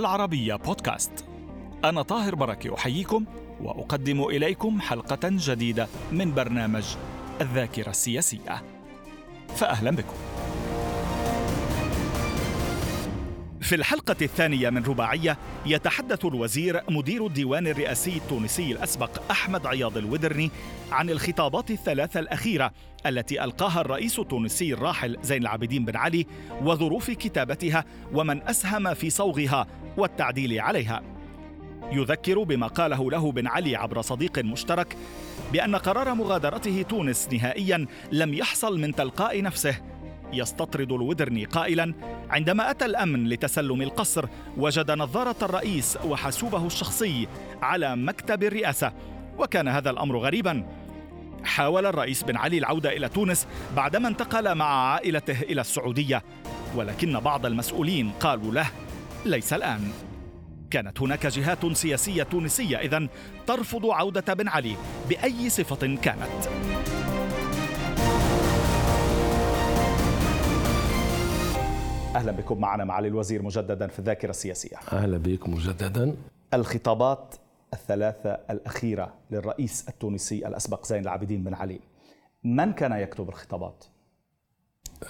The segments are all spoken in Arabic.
العربية بودكاست. أنا طاهر بركة أحييكم وأقدم إليكم حلقة جديدة من برنامج الذاكرة السياسية. فأهلا بكم. في الحلقة الثانية من رباعية يتحدث الوزير مدير الديوان الرئاسي التونسي الأسبق أحمد عياض الودرني عن الخطابات الثلاثة الأخيرة التي ألقاها الرئيس التونسي الراحل زين العابدين بن علي وظروف كتابتها ومن أسهم في صوغها والتعديل عليها. يذكر بما قاله له بن علي عبر صديق مشترك بأن قرار مغادرته تونس نهائيا لم يحصل من تلقاء نفسه يستطرد الودرني قائلا عندما أتى الأمن لتسلم القصر وجد نظارة الرئيس وحاسوبه الشخصي على مكتب الرئاسة وكان هذا الأمر غريبا. حاول الرئيس بن علي العودة إلى تونس بعدما انتقل مع عائلته إلى السعودية ولكن بعض المسؤولين قالوا له ليس الآن. كانت هناك جهات سياسية تونسية إذن ترفض عودة بن علي بأي صفة كانت. أهلا بكم معنا معالي الوزير مجددا في الذاكرة السياسية. أهلا بكم مجددا. الخطابات الثلاثة الأخيرة للرئيس التونسي الأسبق زين العابدين بن علي. من كان يكتب الخطابات؟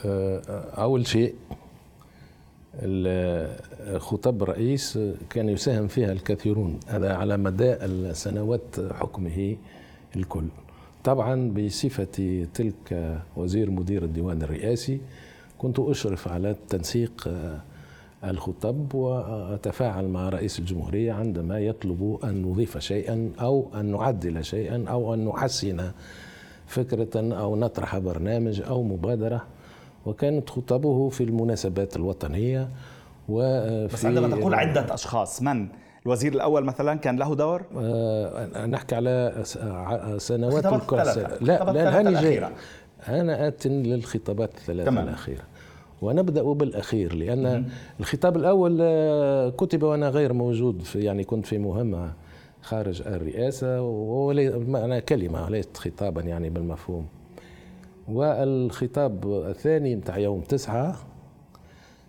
أه، أول شيء خطاب الرئيس كان يساهم فيها الكثيرون هذا على مدى السنوات حكمه الكل. طبعا بصفتي تلك وزير مدير الديوان الرئاسي كنت أشرف على تنسيق آه، الخطب وأتفاعل مع رئيس الجمهورية عندما يطلب أن نضيف شيئا أو أن نعدل شيئا أو أن نحسن فكرة أو نطرح برنامج أو مبادرة. وكانت خطبه في المناسبات الوطنية وفي بس عندما تقول عدة أشخاص من؟ الوزير الأول مثلا كان له دور؟ آه نحكي على سنوات الكرة لا لا هاني جاي. أنا آت للخطابات الثلاثة تمام. الأخيرة ونبدأ بالأخير لأن مم. الخطاب الأول آه، كتب وأنا غير موجود في يعني كنت في مهمة خارج الرئاسة ومعنى كلمة ليست خطابا يعني بالمفهوم والخطاب الثاني نتاع يوم تسعة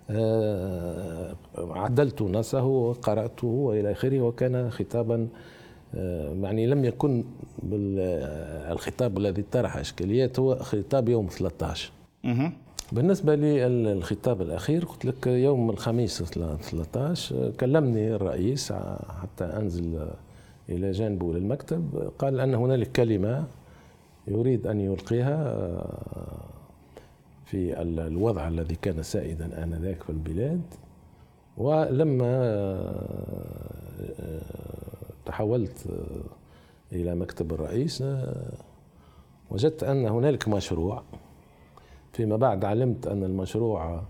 آه، عدلت نصه وقرأته وإلى آخره وكان خطابا يعني لم يكن الخطاب الذي طرح إشكاليات هو خطاب يوم 13 بالنسبة للخطاب الأخير قلت لك يوم الخميس 13 كلمني الرئيس حتى أنزل إلى جانبه للمكتب قال أن هنالك كلمة يريد أن يلقيها آه، في الوضع الذي كان سائدا آنذاك في البلاد. ولما آه، تحولت آه، إلى مكتب الرئيس آه، وجدت أن هنالك مشروع. فيما بعد علمت أن المشروع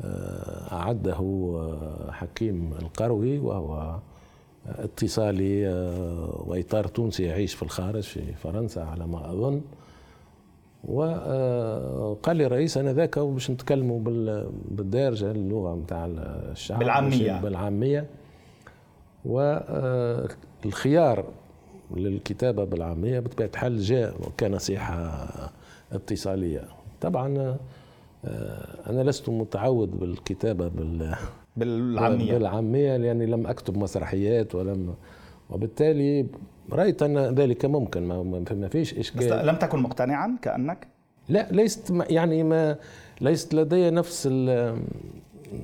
آه، أعده حكيم القروي وهو اتصالي وإطار تونسي يعيش في الخارج في فرنسا على ما أظن. وقال لي الرئيس أنا ذاك باش نتكلموا بالدارجة اللغة نتاع الشعب بالعامية. بالعامية. والخيار للكتابة بالعامية بطبيعة الحال جاء كنصيحة اتصالية. طبعا آه، أنا لست متعود بالكتابة بال بالعامية. بالعامية لأني لم أكتب مسرحيات ولم وبالتالي رأيت أن ذلك ممكن. ما فيش إشكال. بس لم تكن مقتنعا كأنك؟ لا ليست يعني ما ليست لدي نفس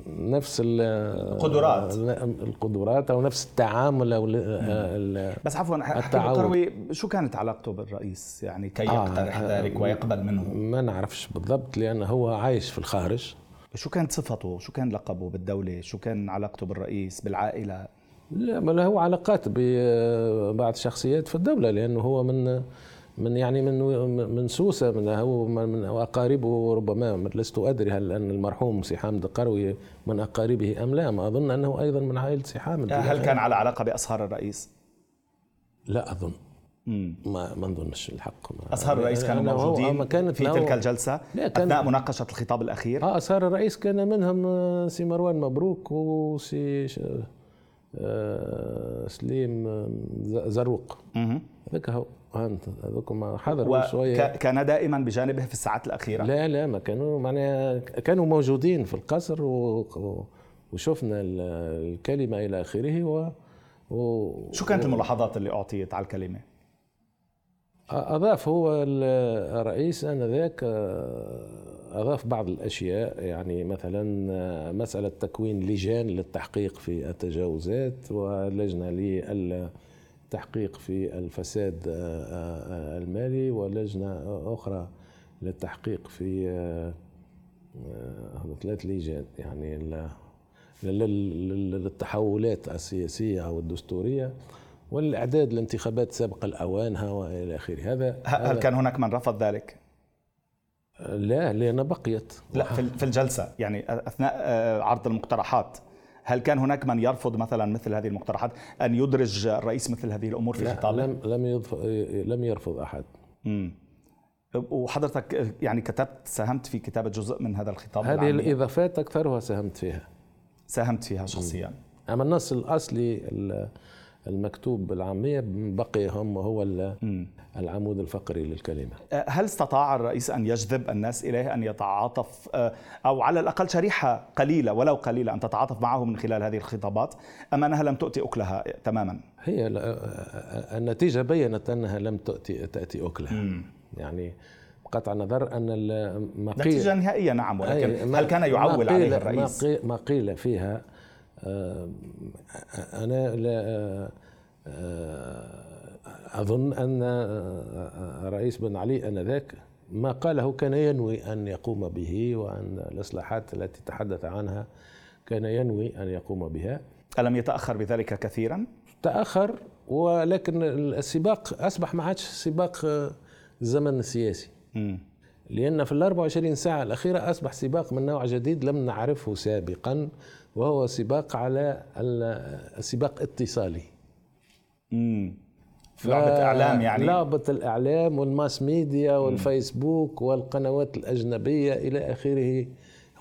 نفس القدرات. القدرات أو نفس التعامل أو بس عفوا القروي شو كانت علاقته بالرئيس؟ يعني كي آه، يقترح آه ذلك ويقبل منه. ما نعرفش بالضبط لأنه هو عايش في الخارج. شو كانت صفته؟ شو كان لقبه بالدولة؟ شو كان علاقته بالرئيس بالعائلة؟ لا ما له علاقات ببعض الشخصيات في الدولة لأنه هو من من يعني من من سوسة من هو من أقاربه ربما لست أدري هل أن المرحوم سي حامد القروي من أقاربه أم لا. ما أظن أنه أيضا من عائلة سي حامد. هل كان على علاقة باصهار الرئيس؟ لا أظن. مم. ما ما نظنش الحق. اصهار الرئيس كانوا موجودين كانت في تلك الجلسة أثناء مناقشة الخطاب الأخير؟ آه اصهار الرئيس كان منهم آه، سي مروان مبروك وسي آه سليم زروق. هذاك هو. انت هذوك حضروا شوية كان دائما بجانبه في الساعات الأخيرة لا لا ما كانوا معناها كانوا موجودين في القصر و... وشفنا الكلمة إلى آخره و و شو كانت الملاحظات اللي أعطيت على الكلمة؟ أضاف هو الرئيس آنذاك أضاف بعض الأشياء يعني مثلا مسألة تكوين لجان للتحقيق في التجاوزات ولجنة للتحقيق في الفساد المالي ولجنة أخرى للتحقيق في ثلاث لجان يعني للتحولات السياسية أو الدستورية والإعداد لانتخابات سابق الأوانها وإلى آخره. هذا هل كان هناك من رفض ذلك؟ لا لأن بقيت. لا في الجلسة يعني أثناء آه، عرض المقترحات. هل كان هناك من يرفض مثلا مثل هذه المقترحات أن يدرج الرئيس مثل هذه الأمور في خطابه؟ لم لم لم يرفض أحد. امم وحضرتك يعني كتبت ساهمت في كتابة جزء من هذا الخطاب هذه العامية. الإضافات أكثرها ساهمت فيها. ساهمت فيها شخصيا. أما النص الأصلي المكتوب بالعامية بقي هم هو العمود الفقري للكلمة. أه، هل استطاع الرئيس أن يجذب الناس إليه أن يتعاطف أه، أو على الأقل شريحة قليلة ولو قليلة أن تتعاطف معه من خلال هذه الخطابات أم أنها لم تؤتي أكلها تماما؟ هي النتيجة بينت أنها لم تؤتي تأتي أكلها. مم. يعني بقطع النظر أن ما قيل نتيجه نهائية نعم ولكن هل كان يعول عليه الرئيس؟ ما قيل فيها أنا لا آه، أظن أن الرئيس بن علي آنذاك ما قاله كان ينوي أن يقوم به وأن الإصلاحات التي تحدث عنها كان ينوي أن يقوم بها ألم يتأخر بذلك كثيرا؟ تأخر ولكن السباق أصبح ما عادش سباق الزمن السياسي م. لأن في ال 24 ساعة الأخيرة أصبح سباق من نوع جديد لم نعرفه سابقا وهو سباق على السباق اتصالي. امم لعبة إعلام يعني. لعبة الإعلام والماس ميديا والفيسبوك والقنوات الأجنبية إلى آخره.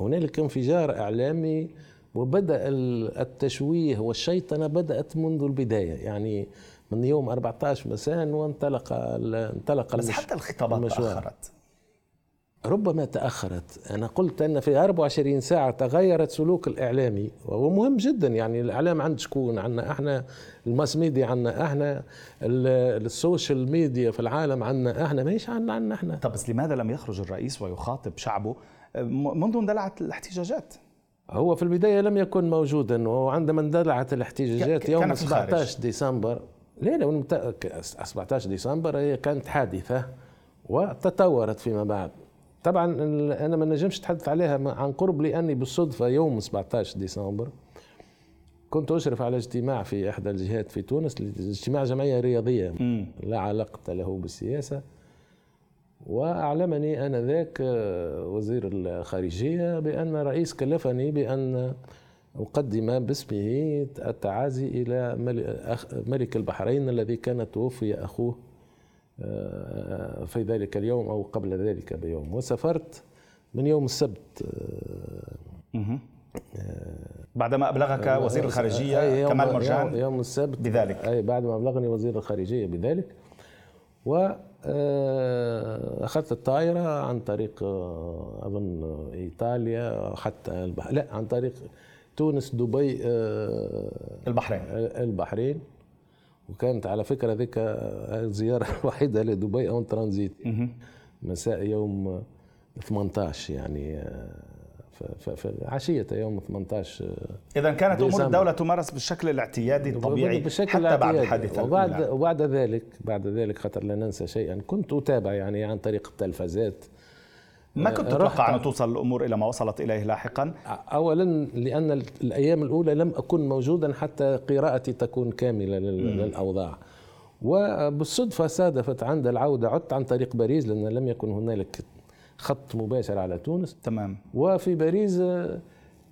هنالك انفجار إعلامي وبدأ التشويه والشيطنة بدأت منذ البداية يعني من يوم 14 مساء وانطلق انطلق بس حتى الخطابات تأخرت. ربما تأخرت. أنا قلت أن في 24 ساعة تغيرت سلوك الإعلامي وهو مهم جدا. يعني الإعلام عند شكون؟ عندنا إحنا ال mass media عندنا إحنا ال social media في العالم عندنا إحنا. ماهيش عندنا عندنا إحنا. طب بس لماذا لم يخرج الرئيس ويخاطب شعبه؟ منذ اندلعت الاحتجاجات. هو في البداية لم يكن موجودا وعندما اندلعت الاحتجاجات يوم 17 ديسمبر لا لا 17 ديسمبر هي كانت حادثة وتطورت فيما بعد. طبعا أنا ما نجمش اتحدث عليها عن قرب لأني بالصدفة يوم 17 ديسمبر كنت أشرف على اجتماع في إحدى الجهات في تونس اجتماع جمعية رياضية لا علاقة له بالسياسة. وأعلمني آنذاك آه، وزير الخارجية بأن الرئيس كلفني بأن أقدم باسمه التعازي إلى ملك البحرين الذي كان توفي أخوه آه، في ذلك اليوم أو قبل ذلك بيوم. وسافرت من يوم السبت آه، بعدما أبلغك آه، وزير الخارجية كمال مرجان يوم السبت بذلك. أي بعد ما أبلغني وزير الخارجية بذلك. و أخذت الطائرة عن طريق أظن إيطاليا حتى البح... لا عن طريق تونس دبي البحرين. البحرين. وكانت على فكرة ذيك الزياره الوحيده لدبي أون ترانزيت. مساء يوم 18 يعني في عشية يوم 18 إذا كانت ديسمبر. أمور الدولة تمارس بالشكل الاعتيادي الطبيعي بشكل حتى الاعتيادي. بعد الحادثة وبعد, وبعد ذلك بعد ذلك خطر لا ننسى شيئا. كنت أتابع يعني عن طريق التلفزات. ما كنت تتوقع أن توصل الأمور إلى ما وصلت إليه لاحقا؟ أولا لأن الأيام الأولى لم أكن موجودا حتى قراءتي تكون كاملة للأوضاع. وبالصدفة صادفت عند العودة عدت عن طريق باريس لأن لم يكن هنالك خط مباشر على تونس. تمام. وفي باريس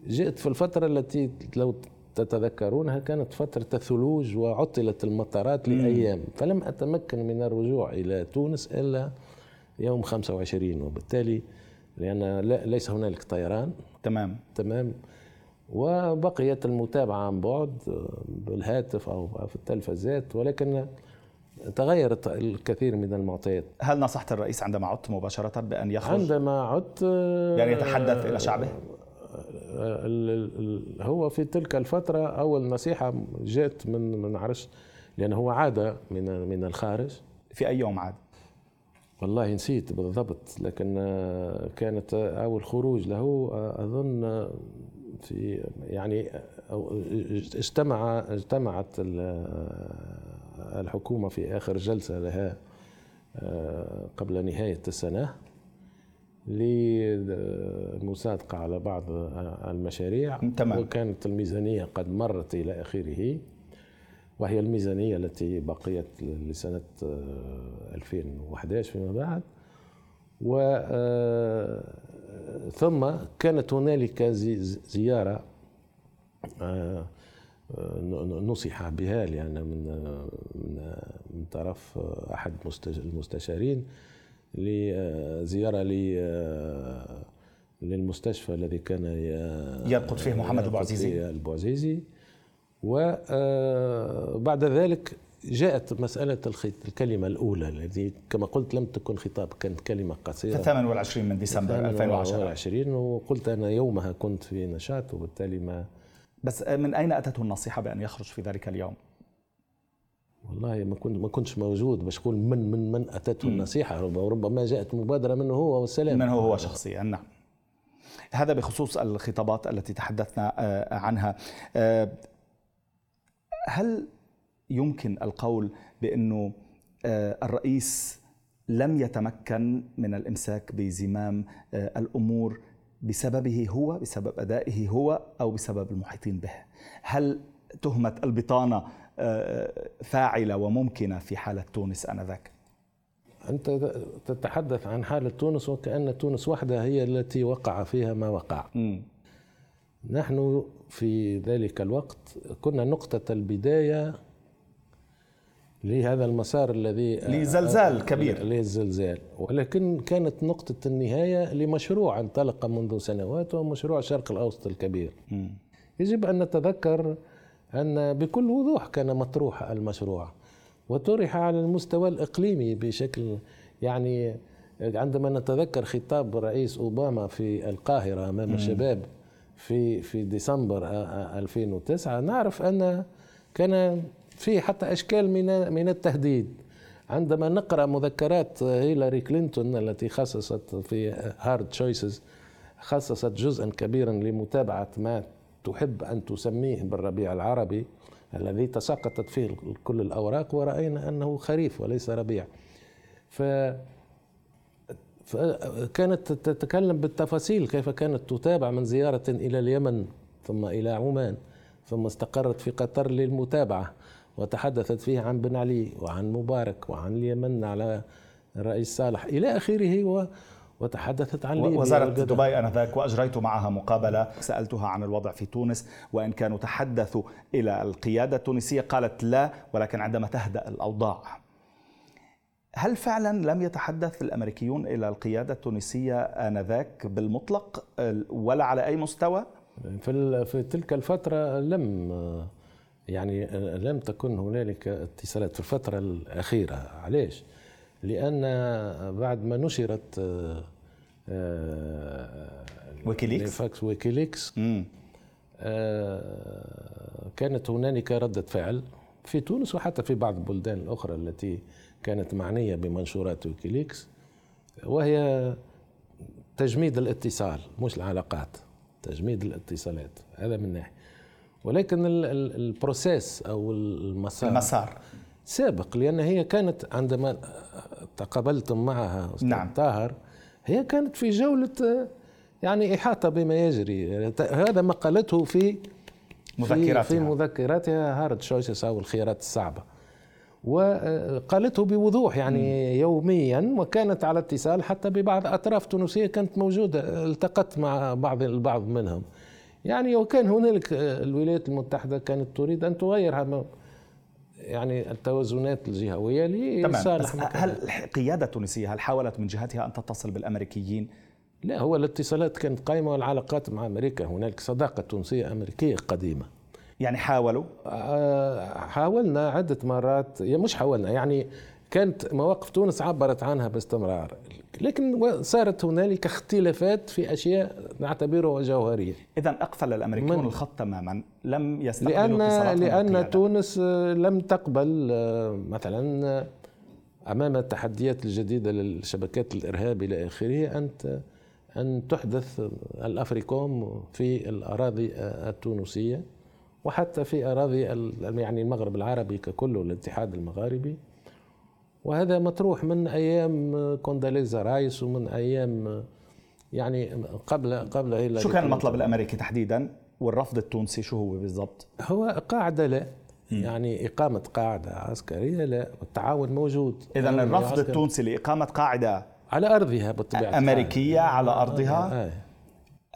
جئت في الفترة التي لو تتذكرونها كانت فترة الثلوج وعطلت المطارات لأيام. فلم أتمكن من الرجوع إلى تونس إلا يوم 25 وبالتالي لأن ليس هنالك طيران تمام تمام وبقيت المتابعة عن بعد بالهاتف أو في التلفزات ولكن تغيرت الكثير من المعطيات هل نصحت الرئيس عندما عدت مباشرة بأن يخرج؟ عندما عدت يعني يتحدث إلى شعبه؟ هو في تلك الفترة أول نصيحة جاءت من من عرش لأنه هو عاد من من الخارج في أي يوم عاد؟ والله نسيت بالضبط لكن كانت أول خروج له أظن في يعني اجتمع اجتمعت الحكومة في آخر جلسة لها قبل نهاية السنة للمصادقة على بعض المشاريع تمام. وكانت الميزانية قد مرت إلى آخره وهي الميزانية التي بقيت لسنة 2011 فيما بعد. و آه، ثم كانت هنالك زيارة آه، نصح بها لأن من من طرف أحد المستشارين لزيارة للمستشفى الذي كان يرقد فيه محمد البوعزيزي البوعزيزي وبعد ذلك جاءت مسألة الكلمة الأولى التي كما قلت لم تكن خطاب كانت كلمة قصيرة. في 28 من ديسمبر 2010 2020 وقلت أنا يومها كنت في نشاط وبالتالي ما بس من أين أتته النصيحة بأن يخرج في ذلك اليوم؟ والله ما كنت ما كنتش موجود باش أقول من من من أتته النصيحة؟ وربما جاءت مبادرة منه هو والسلام. منه هو شخصيا نعم. هذا بخصوص الخطابات التي تحدثنا آه، عنها. آه، هل يمكن القول بأنه آه، الرئيس لم يتمكن من الإمساك بزمام الأمور بسببه هو بسبب أدائه هو أو بسبب المحيطين به؟ هل تهمة البطانة فاعلة وممكنة في حالة تونس آنذاك؟ أنت تتحدث عن حالة تونس وكأن تونس وحدها هي التي وقع فيها ما وقع. م. نحن في ذلك الوقت كنا نقطة البداية لهذا المسار الذي لزلزال كبير. للزلزال ولكن كانت نقطة النهاية لمشروع انطلق منذ سنوات ومشروع الشرق الأوسط الكبير. م. يجب أن نتذكر أن بكل وضوح كان مطروح المشروع وطرح على المستوى الإقليمي بشكل يعني عندما نتذكر خطاب رئيس أوباما في القاهرة أمام الشباب في في ديسمبر 2009 نعرف أن كان في حتى أشكال من من التهديد. عندما نقرأ مذكرات هيلاري كلينتون التي خصصت في Hard Choices خصصت جزءا كبيرا لمتابعة ما تحب أن تسميه بالربيع العربي الذي تساقطت فيه كل الأوراق ورأينا أنه خريف وليس ربيع. ف فكانت تتكلم بالتفاصيل كيف كانت تتابع من زيارة إلى اليمن ثم إلى عمان ثم استقرت في قطر للمتابعة وتحدثت فيه عن بن علي وعن مبارك وعن اليمن على الرئيس صالح إلى آخره وتحدثت عن ليبيا وزارة دبي آنذاك وأجريت معها مقابلة سألتها عن الوضع في تونس وإن كانوا تحدثوا إلى القيادة التونسية قالت لا ولكن عندما تهدأ الأوضاع. هل فعلا لم يتحدث الأمريكيون إلى القيادة التونسية آنذاك بالمطلق ولا على أي مستوى؟ في في تلك الفترة لم يعني لم تكن هنالك اتصالات في الفترة الأخيرة علاش؟ لأن بعد ما نشرت آه، آه، ويكيليكس ويكيليكس آه، كانت هنالك ردة فعل في تونس وحتى في بعض البلدان الأخرى التي كانت معنية بمنشورات ويكيليكس وهي تجميد الاتصال مش العلاقات تجميد الاتصالات هذا من ناحية. ولكن process أو المسار المسار. سابق لأن هي كانت عندما تقابلتم معها أستاذ نعم. طاهر هي كانت في جولة يعني إحاطة بما يجري. هذا ما قالته في مذكراتها. في مذكراتها Hard Choices أو الخيارات الصعبة. وقالته بوضوح يعني م. يوميا وكانت على اتصال حتى ببعض أطراف تونسية كانت موجودة التقت مع بعض البعض منهم يعني وكان هنالك الولايات المتحدة كانت تريد أن تغير يعني التوازنات الجهوية لصالح هل القيادة التونسية هل حاولت من جهتها أن تتصل بالأمريكيين؟ لا هو الاتصالات كانت قائمة والعلاقات مع أمريكا هنالك صداقة تونسية أمريكية قديمة يعني حاولوا؟ آه، حاولنا عدة مرات. مش حاولنا يعني كانت مواقف تونس عبرت عنها باستمرار لكن صارت هنالك اختلافات في أشياء نعتبرها جوهرية. اذا أقفل الأمريكيون الخط تماما. لم يستقبلوا لأن لأن تونس لم تقبل آه، مثلا أمام التحديات الجديدة للشبكات الارهاب إلى آخره ان أن تحدث الأفريكوم في الأراضي التونسية. وحتى في أراضي يعني المغرب العربي ككل والاتحاد المغاربي. وهذا مطروح من أيام كونداليزا رايس ومن أيام يعني قبل قبل شو كان المطلب الأمريكي تحديدا؟ والرفض التونسي شو هو بالضبط؟ هو قاعدة لا. يعني إقامة قاعدة عسكرية لا. والتعاون موجود. إذا الرفض التونسي لإقامة قاعدة على أرضها بالطبيعة. أمريكية على أرضها؟ آه. آه.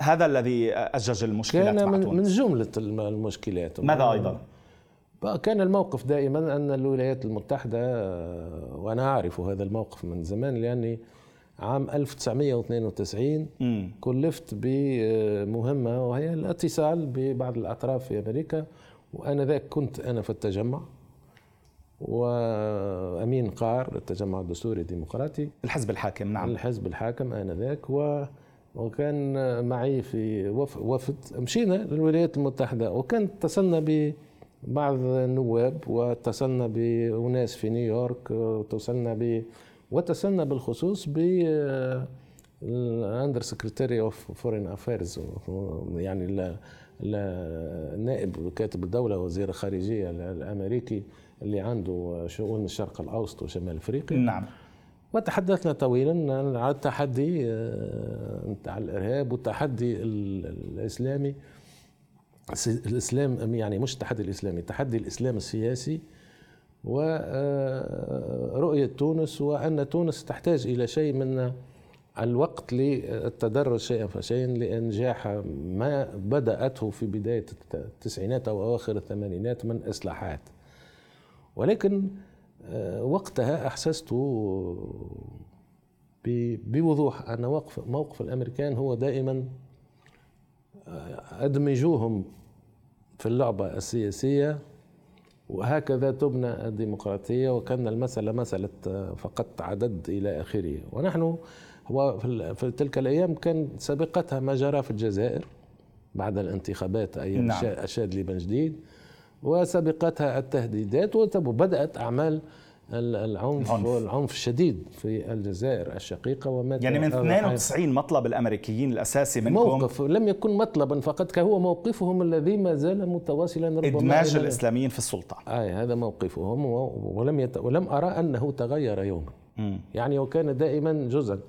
هذا الذي أجج المشكلات كان مع من, من جملة المشكلات ماذا أيضا؟ كان الموقف دائما أن الولايات المتحدة وأنا أعرف هذا الموقف من زمان لأني عام 1992 م. كلفت بمهمة وهي الاتصال ببعض الأطراف في أمريكا وأنا ذاك كنت أنا في التجمع وأمين قار التجمع الدستوري الديمقراطي الحزب الحاكم نعم الحزب الحاكم آنذاك و وكان معي في وفد مشينا للولايات المتحدة وكان اتصلنا ببعض النواب واتصلنا بأناس في نيويورك واتصلنا ب واتصلنا بالخصوص ب ال under secretary of foreign affairs يعني النائب كاتب الدولة وزير الخارجية الأمريكي اللي عنده شؤون الشرق الأوسط وشمال أفريقيا. نعم. وتحدثنا طويلا. عن التحدي آه، نتاع الإرهاب والتحدي الإسلامي. الإسلام يعني مش التحدي الإسلامي تحدي الإسلام السياسي ورؤيه آه، تونس وأن تونس تحتاج إلى شيء من الوقت للتدرج شيئا فشيئا لإنجاح ما بدأته في بداية التسعينات أو أواخر الثمانينات من إصلاحات. ولكن وقتها أحسست بوضوح أن موقف موقف الأمريكان هو دائما آه، أدمجوهم في اللعبة السياسية وهكذا تبنى الديمقراطية وكان المسألة مسألة آه، فقط عدد إلى آخره ونحن هو في تلك الأيام كان سابقتها ما جرى في الجزائر بعد الانتخابات أيام نعم. الشادلي بن جديد وسبقتها التهديدات وبدأت أعمال العنف عنف. والعنف الشديد في الجزائر الشقيقة وما يعني من 92 مطلب الأمريكيين الأساسي منكم. موقف لم يكن مطلبا فقط هو موقفهم الذي ما زال متواصلا ربما إدماج الإسلاميين في السلطة. آه هذا موقفهم ولم يت... ولم أرى أنه تغير يوما. م. يعني وكان دائما جزءا.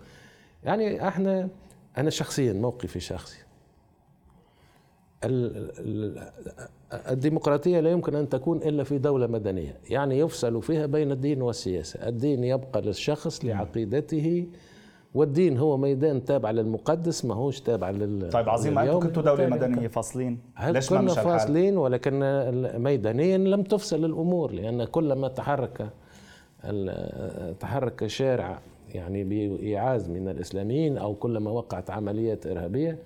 يعني إحنا أنا شخصيا موقفي شخصي الديمقراطية لا يمكن أن تكون إلا في دولة مدنية. يعني يفصل فيها بين الدين والسياسة. الدين يبقى للشخص لعقيدته والدين هو ميدان تابع للمقدس ما هوش تابع لل طيب عظيم ما أنتم كنتوا دولة مدنية فاصلين؟ ليش كنا فاصلين؟ ولكن ميدانيا لم تفصل الأمور لأن كلما تحرك تحرك الشارع يعني بإيعاز من الإسلاميين أو كلما وقعت عمليات إرهابية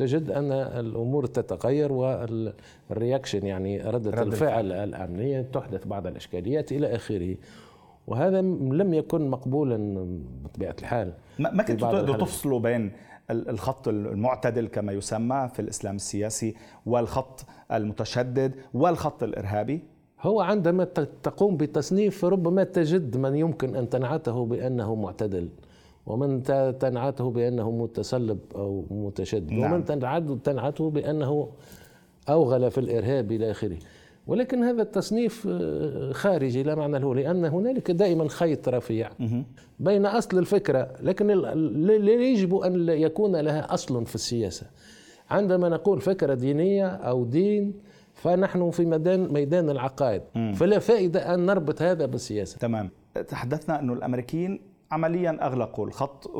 تجد أن الأمور تتغير والرياكشن يعني ردة رد الفعل. الأمنية تحدث بعض الإشكاليات إلى آخره. وهذا لم يكن مقبولا بطبيعة الحال ما كنتوا تفصلوا بين الخط المعتدل كما يسمى في الإسلام السياسي والخط المتشدد والخط الإرهابي؟ هو عندما تقوم بتصنيف ربما تجد من يمكن أن تنعته بأنه معتدل. ومن تنعته بأنه متسلب أو متشدد نعم. ومن تنعته بأنه أوغل في الإرهاب إلى آخره. ولكن هذا التصنيف آه، خارجي لا معنى له لأن هنالك دائما خيط رفيع بين أصل الفكرة لكن يجب أن يكون لها أصل في السياسة. عندما نقول فكرة دينية أو دين فنحن في ميدان ميدان العقائد. فلا فائدة أن نربط هذا بالسياسة. تمام. تحدثنا أنه الأمريكيين عمليا أغلقوا الخط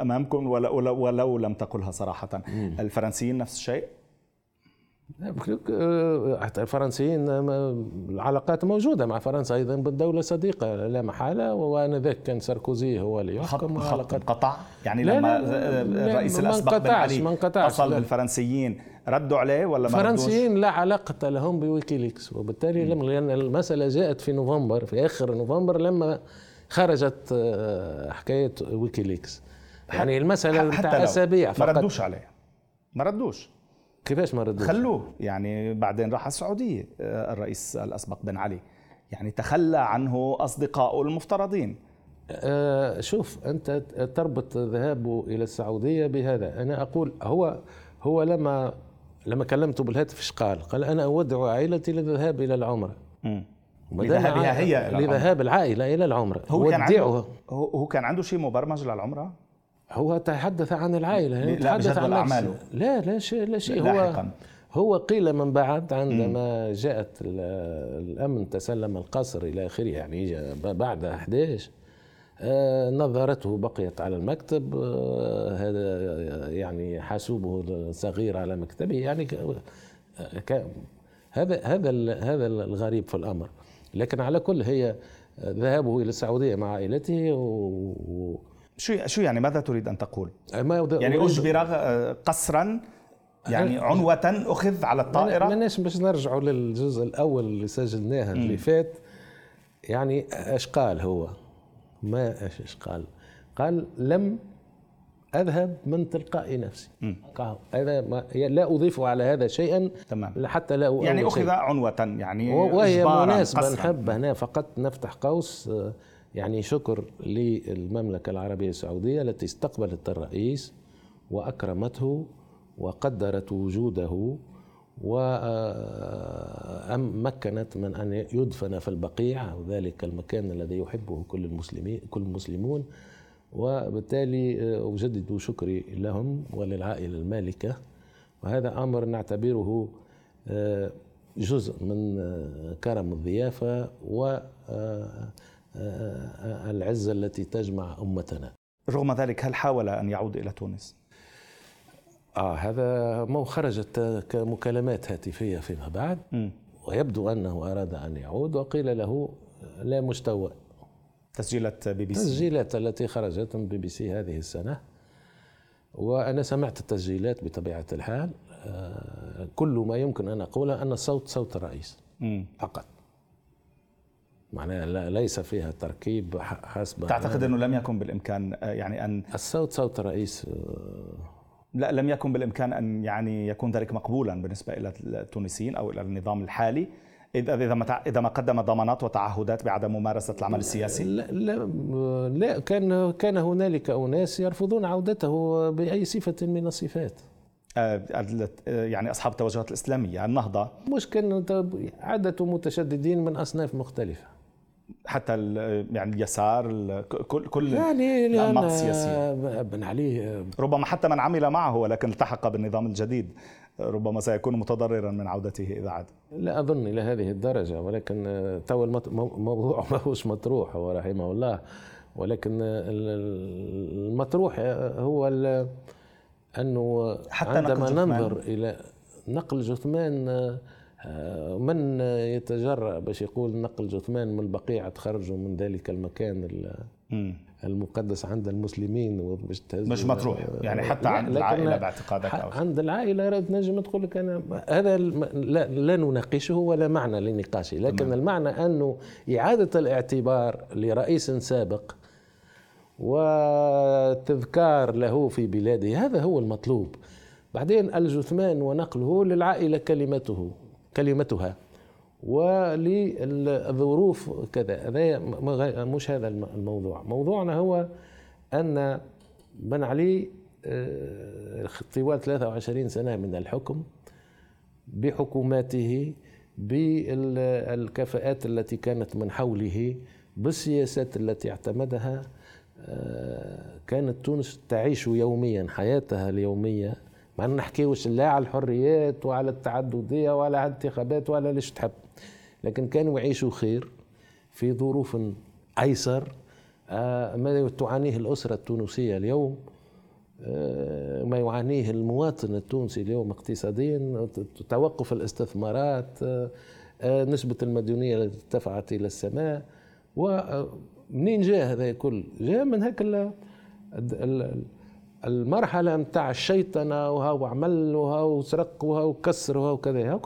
أمامكم ولو, ولو لم تقلها صراحة. مم. الفرنسيين نفس الشيء؟ حتى الفرنسيين العلاقات موجودة مع فرنسا أيضا بالدولة صديقه لا محالة وآنذاك كان ساركوزي هو اللي يحكم خط انقطع؟ يعني لا لما لا الرئيس الأسبق بن علي اتصل بالفرنسيين ردوا عليه ولا ما الفرنسيين لا علاقة لهم بويكيليكس وبالتالي لأن المسألة جاءت في نوفمبر في آخر نوفمبر لما خرجت آه، حكاية ويكيليكس يعني المسألة نتاع أسابيع ما ردوش عليه. ما ردوش. كيفاش ما ردوش؟ خلوه يعني بعدين راح السعودية آه، الرئيس الأسبق بن علي. يعني تخلى عنه اصدقائه المفترضين. آه شوف أنت تربط ذهابه إلى السعودية بهذا. أنا أقول هو هو لما لما كلمته بالهاتف إيش قال؟ قال أنا أودع عائلتي للذهاب إلى العمرة. لذهابها هي لذهاب العائلة إلى العمره هو كان عنده هو كان عنده شيء مبرمج للعمرة؟ هو تحدث عن العائلة لا تحدث عن اعماله لا لا شيء لا شيء. هو هو قيل من بعد عندما جاءت الأمن تسلم القصر إلى آخره يعني بعد 11 آه، نظرته بقيت على المكتب آه، هذا يعني حاسوبه الصغير على مكتبه يعني هذا هذا هذا الغريب في الأمر. لكن على كل هي ذهابه إلى السعودية مع عائلته و شو شو يعني ماذا تريد أن تقول؟ ما يعني أجبر قسرا يعني عنوة أخذ على الطائرة ماناش باش نرجعوا للجزء الأول اللي سجلناه اللي فات يعني إيش قال هو؟ ما إيش قال؟ قال لم أذهب من تلقاء نفسي. هذا ما لا اضيف على هذا شيئا تمام. حتى لا يعني اخذ عنوة يعني وهي مناسبة نحب هنا فقط نفتح قوس يعني شكر للمملكة العربية السعودية التي استقبلت الرئيس وأكرمته وقدرت وجوده ومكنت من أن يدفن في البقيع ذلك المكان الذي يحبه كل المسلمين كل المسلمون. وبالتالي آه، أجدد شكري لهم وللعائلة المالكة وهذا أمر نعتبره آه، جزء من آه، كرم الضيافة والعزة التي تجمع أمتنا رغم ذلك هل حاول أن يعود إلى تونس؟ آه هذا ما خرجت كمكالمات هاتفية فيما بعد م. ويبدو أنه أراد أن يعود وقيل له لا مستوى تسجيلات بي بي سي. تسجيلات التي خرجت من بي بي سي هذه السنة. وأنا سمعت التسجيلات بطبيعة الحال. آه، كل ما يمكن أن أقوله أن الصوت صوت الرئيس فقط. معناها ليس فيها تركيب حسب تعتقد أنه لم يكن بالإمكان آه، يعني أن الصوت صوت الرئيس آه، لا لم يكن بالإمكان أن يعني يكون ذلك مقبولا بالنسبة إلى التونسيين أو إلى النظام الحالي. اذا ما إذا ما قدم ضمانات وتعهدات بعدم ممارسة العمل السياسي؟ لا لا, لا كان كان هنالك أناس يرفضون عودته بأي صفة من الصفات. آه، يعني أصحاب التوجهات الإسلامية النهضة. مش كان عدة متشددين من أصناف مختلفة. حتى يعني اليسار كل كل يعني الأنماط السياسية. بن علي ربما حتى من عمل معه ولكن التحق بالنظام الجديد. ربما سيكون متضررا من عودته إذا عاد. لا أظن إلى هذه الدرجة ولكن تو الموضوع ما هوش مطروح هو رحمه الله. ولكن المطروح هو أنه حتى عندما ننظر إلى نقل جثمان من يتجرأ باش يقول نقل جثمان من البقيع تخرجوا من ذلك المكان المقدس عند المسلمين باش مش مطروح. يعني حتى عند العائلة باعتقادك أو عند العائلة تنجم تقول لك أنا هذا لا, لا نناقشه ولا معنى لنقاشه لكن تمام. المعنى أنه إعادة الاعتبار لرئيس سابق وتذكار له في بلاده هذا هو المطلوب. بعدين الجثمان ونقله للعائلة كلمته. كلمتها. وللظروف كذا. هذا مش هذا الموضوع. موضوعنا هو أن بن علي آه، طوال 23 سنة من الحكم بحكوماته بالكفاءات التي كانت من حوله بالسياسات التي اعتمدها آه، كانت تونس تعيش يوميا حياتها اليومية ما نحكيوش لا على الحريات وعلى التعددية ولا على الانتخابات ولا ليش تحب. لكن كانوا يعيشوا خير في ظروف أيسر آه، ما تعانيه الأسرة التونسية اليوم آه، ما يعانيه المواطن التونسي اليوم اقتصاديا توقف الاستثمارات آه، نسبة المديونية التي ارتفعت إلى السماء. ومنين جاء هذا الكل؟ جاء من هيك المرحلة متاع الشيطنة وها وعمل وها وسرق وها وكسر وها وكذا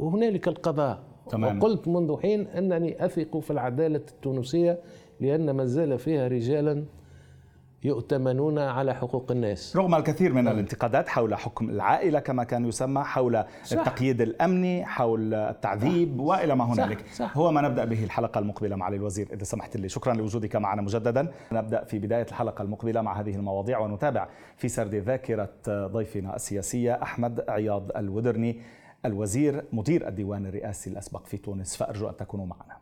هنالك القضاء تمام. وقلت منذ حين أنني أثق في العدالة التونسية لأن ما زال فيها رجالا يؤتمنون على حقوق الناس رغم الكثير من الانتقادات حول حكم العائلة كما كان يسمى حول صح. التقييد الأمني حول التعذيب صح. وإلى ما هنالك صح. صح. هو ما نبدأ به الحلقة المقبلة معالي الوزير إذا سمحت لي شكرا لوجودك معنا مجددا نبدأ في بداية الحلقة المقبلة مع هذه المواضيع ونتابع في سرد ذاكرة ضيفنا السياسية أحمد عياض الودرني الوزير مدير الديوان الرئاسي الأسبق في تونس فأرجو أن تكونوا معنا